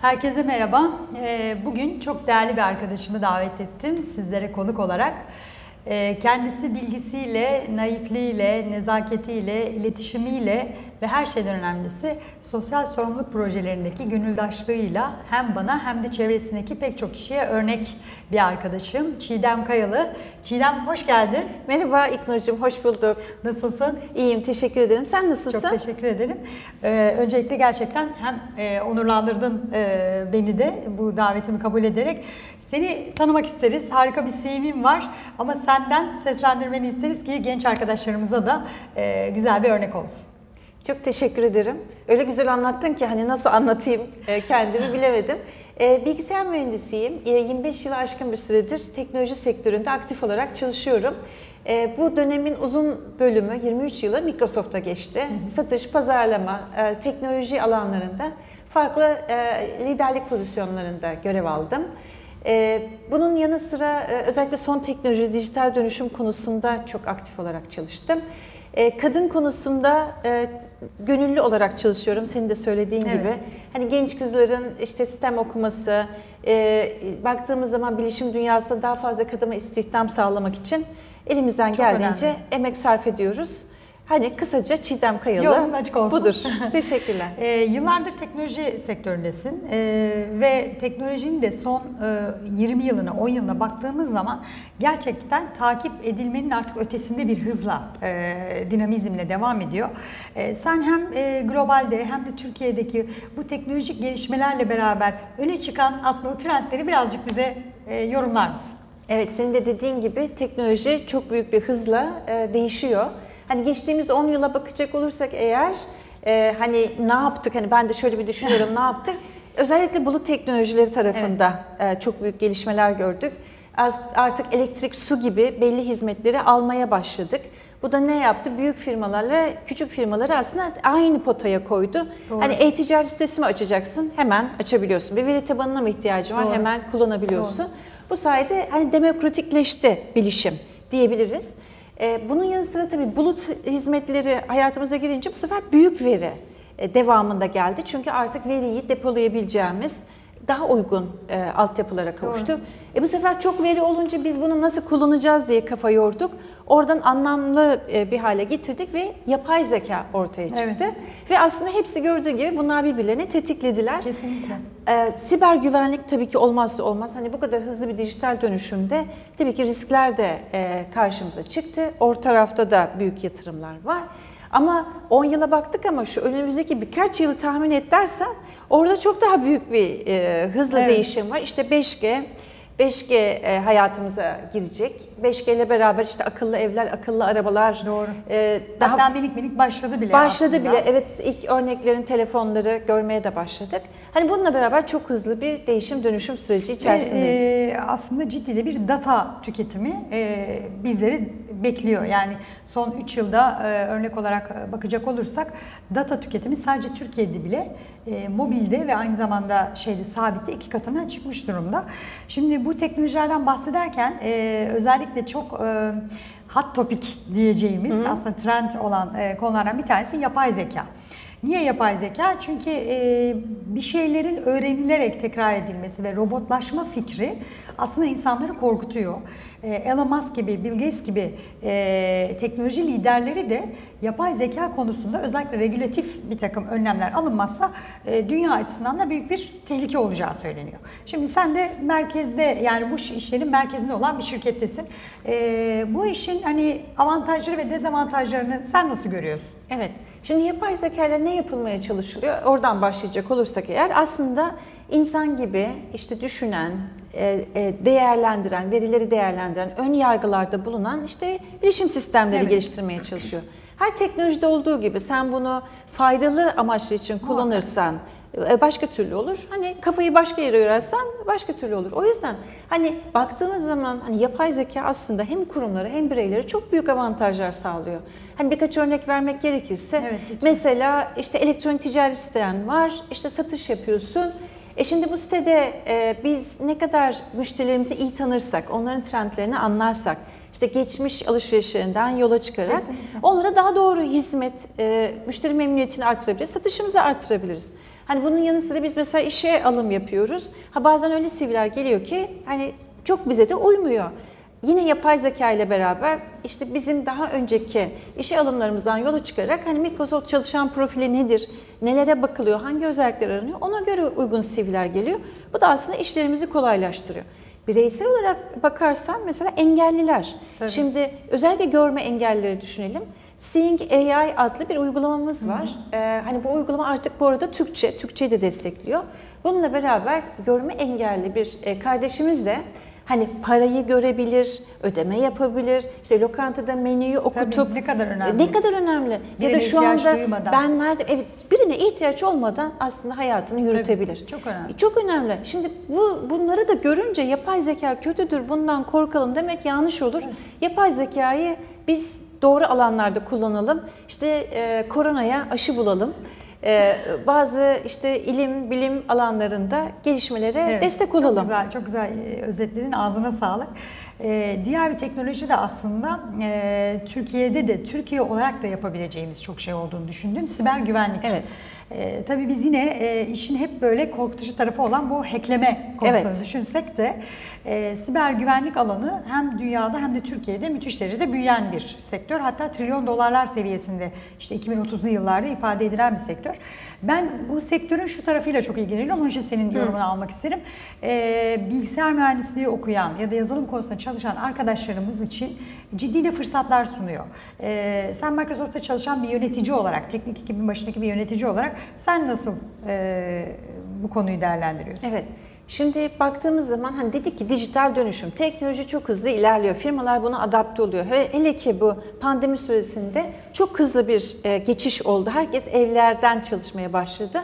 Herkese merhaba. Ee, Bugün çok değerli bir arkadaşımı davet ettim sizlere konuk olarak. Ee, Kendisi bilgisiyle, naifliğiyle, nezaketiyle, iletişimiyle ve her şeyden önemlisi sosyal sorumluluk projelerindeki gönüldaşlığıyla hem bana hem de çevresindeki pek çok kişiye örnek bir arkadaşım Çiğdem Kayalı. Çiğdem hoş geldin. Merhaba İknur'cum, hoş bulduk. Nasılsın? İyiyim, teşekkür ederim. Sen nasılsın? Çok teşekkür ederim. Ee, öncelikle gerçekten hem e, onurlandırdın e, beni de bu davetimi kabul ederek. Seni tanımak isteriz. Harika bir CV'm var ama senden seslendirmeni isteriz ki genç arkadaşlarımıza da e, güzel bir örnek olsun. Çok teşekkür ederim. Öyle güzel anlattın ki hani nasıl anlatayım e, kendimi bilemedim. E, Bilgisayar mühendisiyim. E, 25 yılı aşkın bir süredir teknoloji sektöründe aktif olarak çalışıyorum. E, Bu dönemin uzun bölümü 23 yılı Microsoft'a geçti. Satış, pazarlama, e, teknoloji alanlarında farklı e, liderlik pozisyonlarında görev aldım. E, Bunun yanı sıra e, özellikle son teknoloji, dijital dönüşüm konusunda çok aktif olarak çalıştım. E, Kadın konusunda e, gönüllü olarak çalışıyorum senin de söylediğin Evet. gibi. Hani genç kızların işte sistem okuması, e, baktığımız zaman bilişim dünyasında daha fazla kadına istihdam sağlamak için elimizden Çok geldiğince önemli. emek sarf ediyoruz. Hani kısaca Çiğdem Kayalı Yolun açık olsun. budur. Teşekkürler. E, yıllardır teknoloji sektöründesin e, ve teknolojinin de son e, 20 yılına, 10 yılına baktığımız zaman gerçekten takip edilmenin artık ötesinde bir hızla, e, dinamizmle devam ediyor. E, sen hem e, globalde hem de Türkiye'deki bu teknolojik gelişmelerle beraber öne çıkan aslında trendleri birazcık bize e, yorumlar mısın? Evet senin de dediğin gibi teknoloji çok büyük bir hızla e, değişiyor. Hani geçtiğimiz 10 yıla bakacak olursak eğer e, hani ne yaptık hani ben de şöyle bir düşünüyorum ne yaptık? Özellikle bulut teknolojileri tarafında e, çok büyük gelişmeler gördük. Az, artık elektrik, su gibi belli hizmetleri almaya başladık. Bu da ne yaptı? Büyük firmalarla küçük firmaları aslında aynı potaya koydu. Doğru. Hani e-ticaret sitesi mi açacaksın? Hemen açabiliyorsun. Bir veri tabanına mı ihtiyacın var? Doğru. Hemen kullanabiliyorsun. Bu sayede hani demokratikleşti bilişim diyebiliriz. Ee, bunun yanı sıra tabii bulut hizmetleri hayatımıza girince bu sefer büyük veri e, devamında geldi. Çünkü artık veriyi depolayabileceğimiz daha uygun e, altyapılara kavuştuk. E bu sefer çok veri olunca biz bunu nasıl kullanacağız diye kafa yorduk. Oradan anlamlı e, bir hale getirdik ve yapay zeka ortaya çıktı. Evet. Ve aslında hepsi gördüğü gibi bunlar birbirlerini tetiklediler. Kesinlikle. Ee, siber güvenlik tabii ki olmazsa olmaz. Hani bu kadar hızlı bir dijital dönüşümde tabii ki riskler de e, karşımıza çıktı. Orta tarafta da büyük yatırımlar var. Ama 10 yıla baktık ama şu önümüzdeki birkaç yılı tahmin et dersen orada çok daha büyük bir e, hızla Evet. değişim var. İşte 5G, 5G e, hayatımıza girecek. 5G ile beraber işte akıllı evler, akıllı arabalar. Doğru. e, daha Hatta minik minik başladı bile Başladı aslında. bile. Evet ilk örneklerin telefonları görmeye de başladık. Hani bununla beraber çok hızlı bir değişim dönüşüm süreci içerisindeyiz. Ve, e, aslında ciddi de bir data tüketimi e, bizleri bekliyor. Yani son 3 yılda e, örnek olarak e, bakacak olursak data tüketimi sadece Türkiye'de bile e, mobilde ve aynı zamanda şeyde sabitte iki katına çıkmış durumda. Şimdi bu teknolojilerden bahsederken e, özellikle çok e, hot topic diyeceğimiz aslında trend olan e, konulardan bir tanesi yapay zeka. Niye yapay zeka? Çünkü e, bir şeylerin öğrenilerek tekrar edilmesi ve robotlaşma fikri aslında insanları korkutuyor. E, Elon Musk gibi, Bill Gates gibi e, teknoloji liderleri de yapay zeka konusunda özellikle regülatif bir takım önlemler alınmazsa e, dünya açısından da büyük bir tehlike olacağı söyleniyor. Şimdi sen de merkezde yani bu işlerin merkezinde olan bir şirkettesin. E, bu işin hani avantajları ve dezavantajlarını sen nasıl görüyorsun? Evet. Şimdi yapay zeka ile ne yapılmaya çalışılıyor? Oradan başlayacak olursak eğer aslında insan gibi işte düşünen, e, e, değerlendiren, verileri değerlendiren, ön yargılarda bulunan işte bilişim sistemleri Evet. geliştirmeye çalışıyor. Her teknolojide olduğu gibi sen bunu faydalı amaçlı için kullanırsan e, başka türlü olur. Hani kafayı başka yere yorarsan başka türlü olur. O yüzden hani baktığımız zaman hani yapay zeka aslında hem kurumlara hem bireylere çok büyük avantajlar sağlıyor. Hani birkaç örnek vermek gerekirse Evet, mesela işte elektronik ticaret siten var. işte satış yapıyorsun. E şimdi bu sitede e, biz ne kadar müşterilerimizi iyi tanırsak, onların trendlerini anlarsak, işte geçmiş alışverişlerinden yola çıkarak Kesinlikle. onlara daha doğru hizmet, e, müşteri memnuniyetini artırabiliriz, satışımızı artırabiliriz. Hani bunun yanı sıra biz mesela işe alım yapıyoruz. Ha bazen öyle CV'ler geliyor ki hani çok bize de uymuyor. Yine yapay zeka ile beraber işte bizim daha önceki işe alımlarımızdan yola çıkarak hani Microsoft çalışan profili nedir, nelere bakılıyor, hangi özellikler aranıyor ona göre uygun CV'ler geliyor. Bu da aslında işlerimizi kolaylaştırıyor. Bireysel olarak bakarsan mesela engelliler. Tabii. Şimdi özellikle görme engellileri düşünelim. Seeing AI adlı bir uygulamamız var. Ee, hani bu uygulama artık bu arada Türkçe, Türkçeyi de destekliyor. Bununla beraber görme engelli bir e, kardeşimiz de hani parayı görebilir, ödeme yapabilir, işte lokantada menüyü okutup ne kadar önemli. Ne kadar önemli. ya Birine da şu anda duymadan. ben nerede evet birine ihtiyaç olmadan aslında hayatını yürütebilir. çok önemli. Çok önemli. Şimdi bu bunları da görünce yapay zeka kötüdür, bundan korkalım demek yanlış olur. Yapay zekayı biz doğru alanlarda kullanalım. İşte e, koronaya aşı bulalım. E, bazı işte ilim, bilim alanlarında gelişmelere Evet, destek Çok olalım. güzel, çok güzel e, özetledin. Ağzına sağlık. Ee, diğer bir teknoloji de aslında e, Türkiye'de de Türkiye olarak da yapabileceğimiz çok şey olduğunu düşündüm. Siber güvenlik. Evet. Ee, tabii biz yine e, işin hep böyle korkutucu tarafı olan bu hackleme konusunu Evet. düşünsek de e, siber güvenlik alanı hem dünyada hem de Türkiye'de müthiş derecede büyüyen bir sektör. Hatta trilyon dolarlar seviyesinde işte 2030'lu yıllarda ifade edilen bir sektör. Ben bu sektörün şu tarafıyla çok ilgileniyorum. Onun için senin yorumunu almak isterim. Ee, bilgisayar mühendisliği okuyan ya da yazılım konusunda çalışan arkadaşlarımız için ciddi de fırsatlar sunuyor. Ee, sen Microsoft'ta çalışan bir yönetici olarak, teknik ekibin başındaki bir yönetici olarak sen nasıl e, bu konuyu değerlendiriyorsun? Evet. Şimdi baktığımız zaman hani dedik ki dijital dönüşüm, teknoloji çok hızlı ilerliyor. Firmalar buna adapte oluyor. He- Hele ki bu pandemi süresinde çok hızlı bir e, geçiş oldu. Herkes evlerden çalışmaya başladı.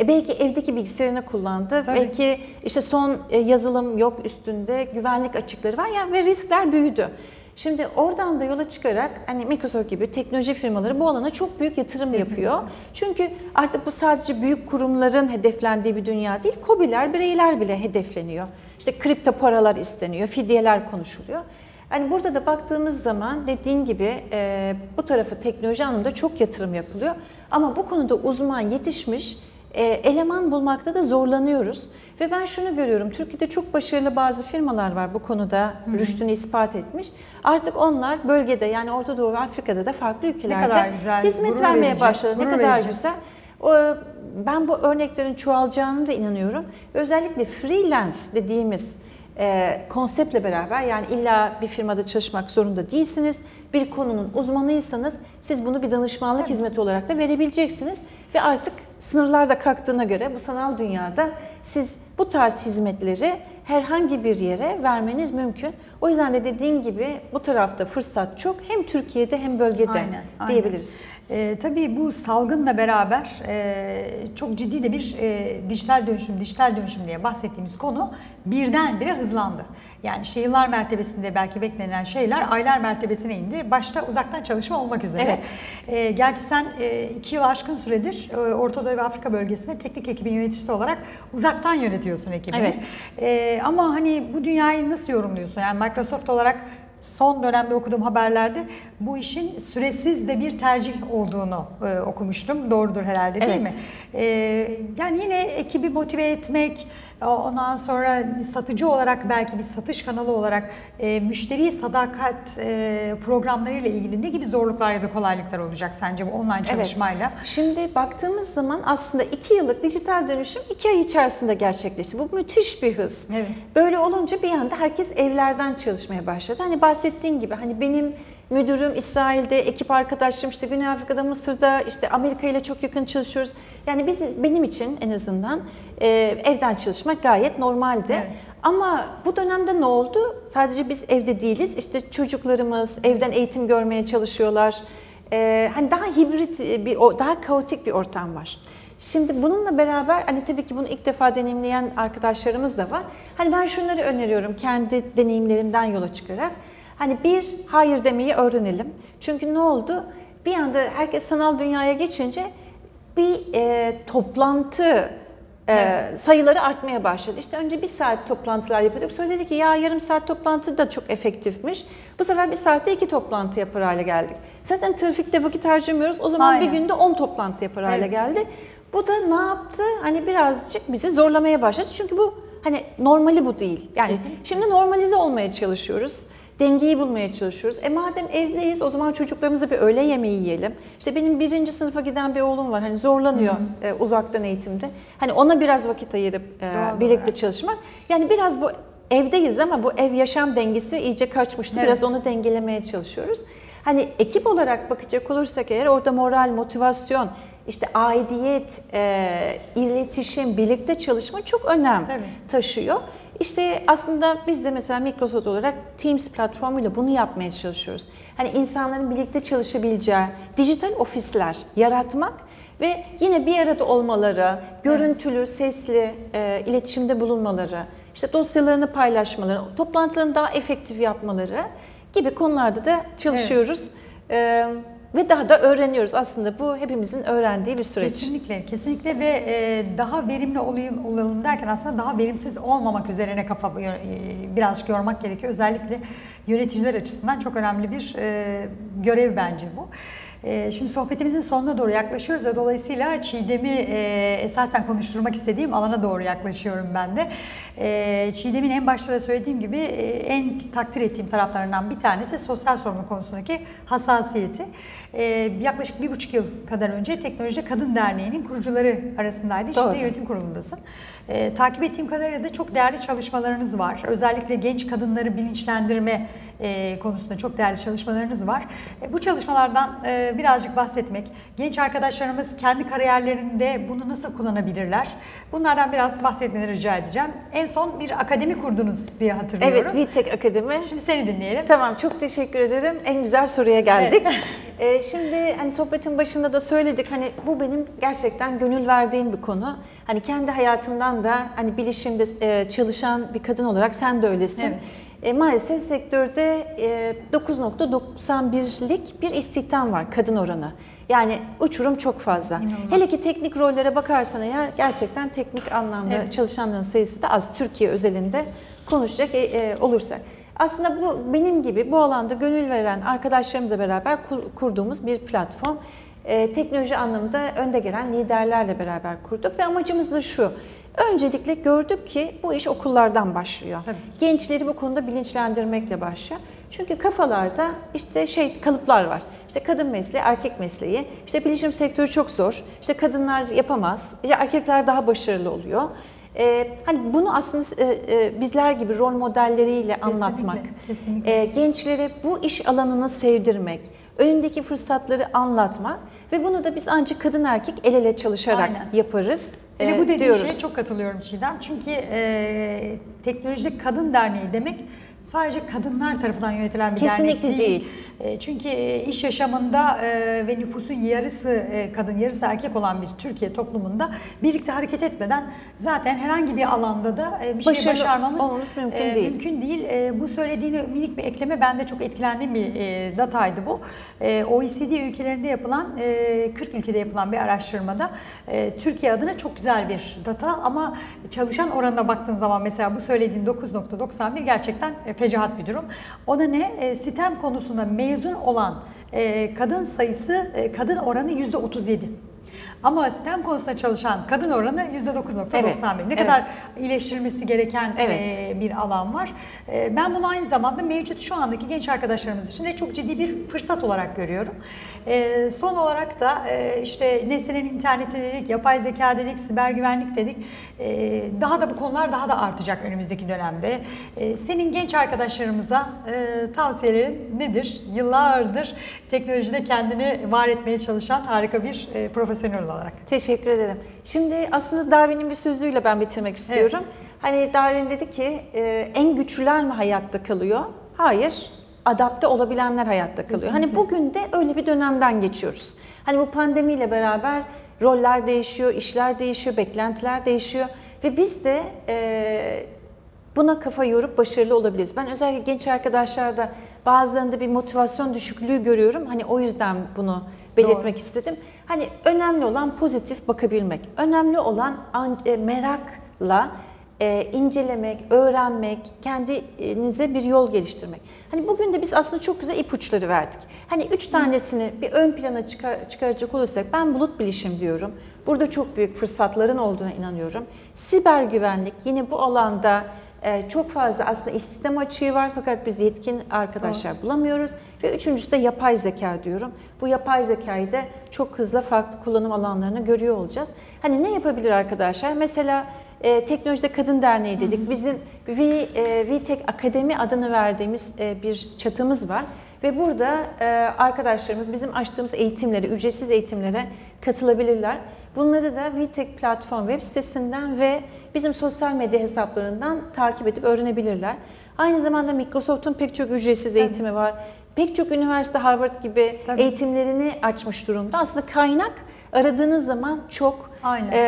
E belki evdeki bilgisayarını kullandı. Tabii. Belki işte son e, yazılım yok üstünde, güvenlik açıkları var yani ve riskler büyüdü. Şimdi oradan da yola çıkarak hani Microsoft gibi teknoloji firmaları bu alana çok büyük yatırım yapıyor. Çünkü artık bu sadece büyük kurumların hedeflendiği bir dünya değil, KOBİ'ler, bireyler bile hedefleniyor. İşte kripto paralar isteniyor, fidyeler konuşuluyor. Hani burada da baktığımız zaman dediğin gibi e, bu tarafa teknoloji anlamında çok yatırım yapılıyor. Ama bu konuda uzman yetişmiş eleman bulmakta da zorlanıyoruz. Ve ben şunu görüyorum, Türkiye'de çok başarılı bazı firmalar var bu konuda rüştünü ispat etmiş. Artık onlar bölgede yani Orta Doğu ve Afrika'da da farklı ülkelerde güzel, hizmet vermeye verici, başladı. Ne kadar verici. güzel. O, ben bu örneklerin çoğalacağını da inanıyorum. Özellikle freelance dediğimiz e, konseptle beraber yani illa bir firmada çalışmak zorunda değilsiniz. Bir konunun uzmanıysanız siz bunu bir danışmanlık hizmeti olarak da verebileceksiniz. Ve artık sınırlar da kalktığına göre bu sanal dünyada siz bu tarz hizmetleri herhangi bir yere vermeniz mümkün. O yüzden de dediğin gibi bu tarafta fırsat çok hem Türkiye'de hem bölgede Aynen, aynen. diyebiliriz. Ee, tabii bu salgınla beraber e, çok ciddi de bir e, dijital dönüşüm, dijital dönüşüm diye bahsettiğimiz konu birdenbire hızlandı. Yani işte yıllar mertebesinde belki beklenen şeyler aylar mertebesine indi. Başta uzaktan çalışma olmak üzere. Evet. Ee, gerçi sen e, iki yıl aşkın süredir e, Orta Doğu ve Afrika bölgesinde teknik ekibin yöneticisi olarak uzaktan yönetiyorsun ekibini. Evet. Ee, ama hani bu dünyayı nasıl yorumluyorsun? Yani Microsoft olarak son dönemde okuduğum haberlerde bu işin süresiz de bir tercih olduğunu e, okumuştum. Doğrudur herhalde değil Evet. mi? Ee, yani yine ekibi motive etmek, ondan sonra satıcı olarak belki bir satış kanalı olarak e, müşteri sadakat e, programlarıyla ilgili ne gibi zorluklar ya da kolaylıklar olacak sence bu online çalışmayla? Şimdi baktığımız zaman aslında iki yıllık dijital dönüşüm iki ay içerisinde gerçekleşti. Bu müthiş bir hız. Evet. Böyle olunca bir anda herkes evlerden çalışmaya başladı. Hani bahsettiğin gibi hani benim müdürüm İsrail'de, ekip arkadaşlarım işte Güney Afrika'da, Mısır'da, işte Amerika ile çok yakın çalışıyoruz. Yani biz benim için en azından e, evden çalışmak gayet normaldi. Evet. Ama bu dönemde ne oldu? Sadece biz evde değiliz. İşte çocuklarımız evden eğitim görmeye çalışıyorlar. Ee, hani daha hibrit bir, o- daha kaotik bir ortam var. Şimdi bununla beraber hani tabii ki bunu ilk defa deneyimleyen arkadaşlarımız da var. Hani ben şunları öneriyorum kendi deneyimlerimden yola çıkarak. Hani bir hayır demeyi öğrenelim. Çünkü ne oldu? Bir anda herkes sanal dünyaya geçince bir e, toplantı e, sayıları artmaya başladı. İşte önce bir saat toplantılar yapıyorduk. Sonra dedik ki ya yarım saat toplantı da çok efektifmiş. Bu sefer bir saatte iki toplantı yapar hale geldik. Zaten trafikte vakit harcamıyoruz. O zaman Aynen. bir günde 10 toplantı yapar hale Evet. geldi. Bu da ne yaptı? Hani birazcık bizi zorlamaya başladı. Çünkü bu hani normali bu değil. Yani Kesinlikle. şimdi normalize olmaya çalışıyoruz. Dengeyi bulmaya çalışıyoruz. E madem evdeyiz o zaman çocuklarımıza bir öğle yemeği yiyelim. İşte benim birinci sınıfa giden bir oğlum var. Hani zorlanıyor e, uzaktan eğitimde. Hani ona biraz vakit ayırıp e, Doğal birlikte çalışmak. Yani biraz bu evdeyiz ama bu ev yaşam dengesi iyice kaçmıştı. Evet. Biraz onu dengelemeye çalışıyoruz. Hani ekip olarak bakacak olursak eğer orada moral, motivasyon, işte aidiyet, e, iletişim, birlikte çalışma çok önem Tabii. taşıyor. İşte aslında biz de mesela Microsoft olarak Teams platformuyla bunu yapmaya çalışıyoruz. Hani insanların birlikte çalışabileceği dijital ofisler yaratmak ve yine bir arada olmaları, görüntülü, sesli e, iletişimde bulunmaları, işte dosyalarını paylaşmaları, toplantılarını daha efektif yapmaları gibi konularda da çalışıyoruz. E, ve daha da öğreniyoruz. Aslında bu hepimizin öğrendiği bir süreç. Kesinlikle, kesinlikle ve e, daha verimli olayım, olalım derken aslında daha verimsiz olmamak üzerine kafa e, birazcık yormak gerekiyor. Özellikle yöneticiler açısından çok önemli bir e, görev bence bu. E, Şimdi sohbetimizin sonuna doğru yaklaşıyoruz ve dolayısıyla Çiğdem'i e, esasen konuşturmak istediğim alana doğru yaklaşıyorum ben de. E, Çiğdem'in en başta da söylediğim gibi en takdir ettiğim taraflarından bir tanesi sosyal sorumluluk konusundaki hassasiyeti. E, Yaklaşık bir buçuk yıl kadar önce Teknolojide Kadın Derneği'nin kurucuları arasındaydı. Doğru. Şimdi yönetim kurulundasın. E, takip ettiğim kadarıyla da çok değerli çalışmalarınız var. Özellikle genç kadınları bilinçlendirme e, konusunda çok değerli çalışmalarınız var. E, bu çalışmalardan e, birazcık bahsetmek, genç arkadaşlarımız kendi kariyerlerinde bunu nasıl kullanabilirler? Bunlardan biraz bahsetmeni rica edeceğim. En son bir akademi kurdunuz diye hatırlıyorum. Evet, VTech Akademi. Şimdi seni dinleyelim. Tamam çok teşekkür ederim. En güzel soruya geldik. Ee, şimdi hani sohbetin başında da söyledik hani bu benim gerçekten gönül verdiğim bir konu. Hani kendi hayatımdan da hani bilişimde e, çalışan bir kadın olarak sen de öylesin. Evet. E, maalesef sektörde e, 9.91'lik bir istihdam var kadın oranı. Yani uçurum çok fazla. İnanılmaz. Hele ki teknik rollere bakarsan eğer gerçekten teknik anlamda Evet. çalışanların sayısı da az. Türkiye özelinde konuşacak e, e, olursak. Aslında bu benim gibi bu alanda gönül veren arkadaşlarımızla beraber kur- kurduğumuz bir platform. E, teknoloji anlamında önde gelen liderlerle beraber kurduk ve amacımız da şu. Öncelikle gördük ki bu iş okullardan başlıyor. Tabii. Gençleri bu konuda bilinçlendirmekle başlıyor. Çünkü kafalarda işte şey kalıplar var. İşte kadın mesleği, erkek mesleği. İşte bilişim sektörü çok zor. İşte kadınlar yapamaz. İşte erkekler daha başarılı oluyor. Ee, hani bunu aslında e, e, bizler gibi rol modelleriyle anlatmak, kesinlikle. e, gençlere bu iş alanını sevdirmek, önündeki fırsatları anlatmak ve bunu da biz ancak kadın erkek el ele çalışarak Aynen. yaparız Hele e, bu dediğin diyoruz. şeye çok katılıyorum Çiğdem. Çünkü e, Teknolojide Kadın Derneği demek sadece kadınlar tarafından yönetilen bir Kesinlikle dernek değil. değil. E, çünkü e, iş yaşamında e, ve nüfusun yarısı kadın, yarısı erkek olan bir Türkiye toplumunda birlikte hareket etmeden zaten herhangi bir alanda da bir şey Başarılı başarmamız mümkün değil. Mümkün değil. Bu söylediğini minik bir ekleme ben de çok etkilendiğim bir dataydı bu. OECD ülkelerinde yapılan, e, 40 ülkede yapılan bir araştırmada Türkiye adına çok güzel bir data ama çalışan oranına baktığın zaman mesela bu söylediğin 9.91 gerçekten fecaat bir durum. O da ne? Sistem konusunda mezun olan e, kadın sayısı, e, kadın oranı %37. Ama sistem konusunda çalışan kadın oranı %9.91. Evet, Ne evet. kadar iyileştirilmesi gereken Evet. e, bir alan var. E, Ben bunu aynı zamanda mevcut şu andaki genç arkadaşlarımız için de çok ciddi bir fırsat olarak görüyorum. E, Son olarak da e, işte nesnenin interneti dedik, yapay zeka dedik, siber güvenlik dedik. E, Daha da bu konular daha da artacak önümüzdeki dönemde. E, Senin genç arkadaşlarımıza e, tavsiyelerin nedir? Yıllardır teknolojide kendini var etmeye çalışan harika bir e, profesyonel olarak. Teşekkür ederim. Şimdi aslında Darwin'in bir sözüyle ben bitirmek istiyorum. Hani Darwin dedi ki e, en güçlüler mi hayatta kalıyor? Hayır. Adapte olabilenler hayatta kalıyor. Hani bugün de öyle bir dönemden geçiyoruz. Hani bu pandemiyle beraber roller değişiyor, işler değişiyor, beklentiler değişiyor ve biz de e, buna kafa yorup başarılı olabiliriz. Ben özellikle genç arkadaşlarda bazılarında bir motivasyon düşüklüğü görüyorum. Hani o yüzden bunu belirtmek istedim. Hani önemli olan pozitif bakabilmek. Önemli olan an- e, merakla e, incelemek, öğrenmek, kendinize bir yol geliştirmek. Hani bugün de biz aslında çok güzel ipuçları verdik. Hani üç tanesini bir ön plana çıkar, çıkaracak olursak ben bulut bilişim diyorum. Burada çok büyük fırsatların olduğuna inanıyorum. Siber güvenlik yine bu alanda e, çok fazla aslında istihdam açığı var fakat biz yetkin arkadaşlar bulamıyoruz. Ve üçüncüsü de yapay zeka diyorum. Bu yapay zekayı da çok hızlı farklı kullanım alanlarını görüyor olacağız. Hani ne yapabilir arkadaşlar? Mesela e, Teknolojide Kadın Derneği dedik. Bizim V, e, VTech Akademi adını verdiğimiz e, bir çatımız var. Ve burada e, arkadaşlarımız bizim açtığımız eğitimlere, ücretsiz eğitimlere katılabilirler. Bunları da VTech platform web sitesinden ve bizim sosyal medya hesaplarından takip edip öğrenebilirler. Aynı zamanda Microsoft'un pek çok ücretsiz eğitimi var. Pek çok üniversite Harvard gibi Tabii. eğitimlerini açmış durumda. Aslında kaynak aradığınız zaman çok Aynen. e,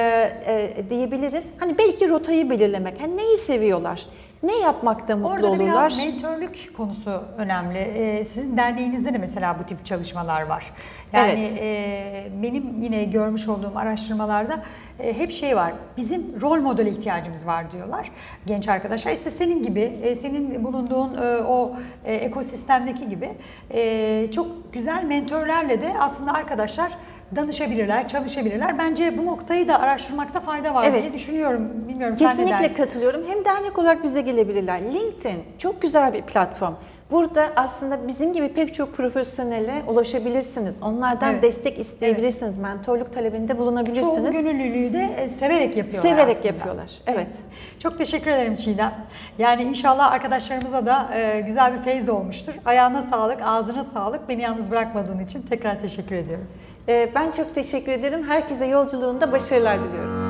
e, diyebiliriz. Hani belki rotayı belirlemek. Hani neyi seviyorlar? Ne yapmakta mutlu Orada da olurlar? biraz mentörlük konusu önemli. Ee, sizin derneğinizde de mesela bu tip çalışmalar var. Yani Evet. e, benim yine görmüş olduğum araştırmalarda e, hep şey var. Bizim rol modele ihtiyacımız var diyorlar genç arkadaşlar. İşte senin gibi, e, senin bulunduğun e, o e, ekosistemdeki gibi e, çok güzel mentörlerle de aslında arkadaşlar danışabilirler, çalışabilirler. Bence bu noktayı da araştırmakta fayda var Evet. diye düşünüyorum. Bilmiyorum sen ne Kesinlikle dersin? katılıyorum. Hem dernek olarak bize gelebilirler. LinkedIn çok güzel bir platform. Burada aslında bizim gibi pek çok profesyonele ulaşabilirsiniz. Onlardan Evet. destek isteyebilirsiniz. Mentorluk talebinde Çoğu bulunabilirsiniz. gönüllülüğü de e, severek yapıyorlar Severek aslında. yapıyorlar. Evet. Çok teşekkür ederim Çiğdem. Yani inşallah arkadaşlarımıza da e, güzel bir feyiz olmuştur. Ayağına sağlık, ağzına sağlık. Beni yalnız bırakmadığın için tekrar teşekkür ediyorum. Ee, Ben çok teşekkür ederim. Herkese yolculuğunda başarılar diliyorum.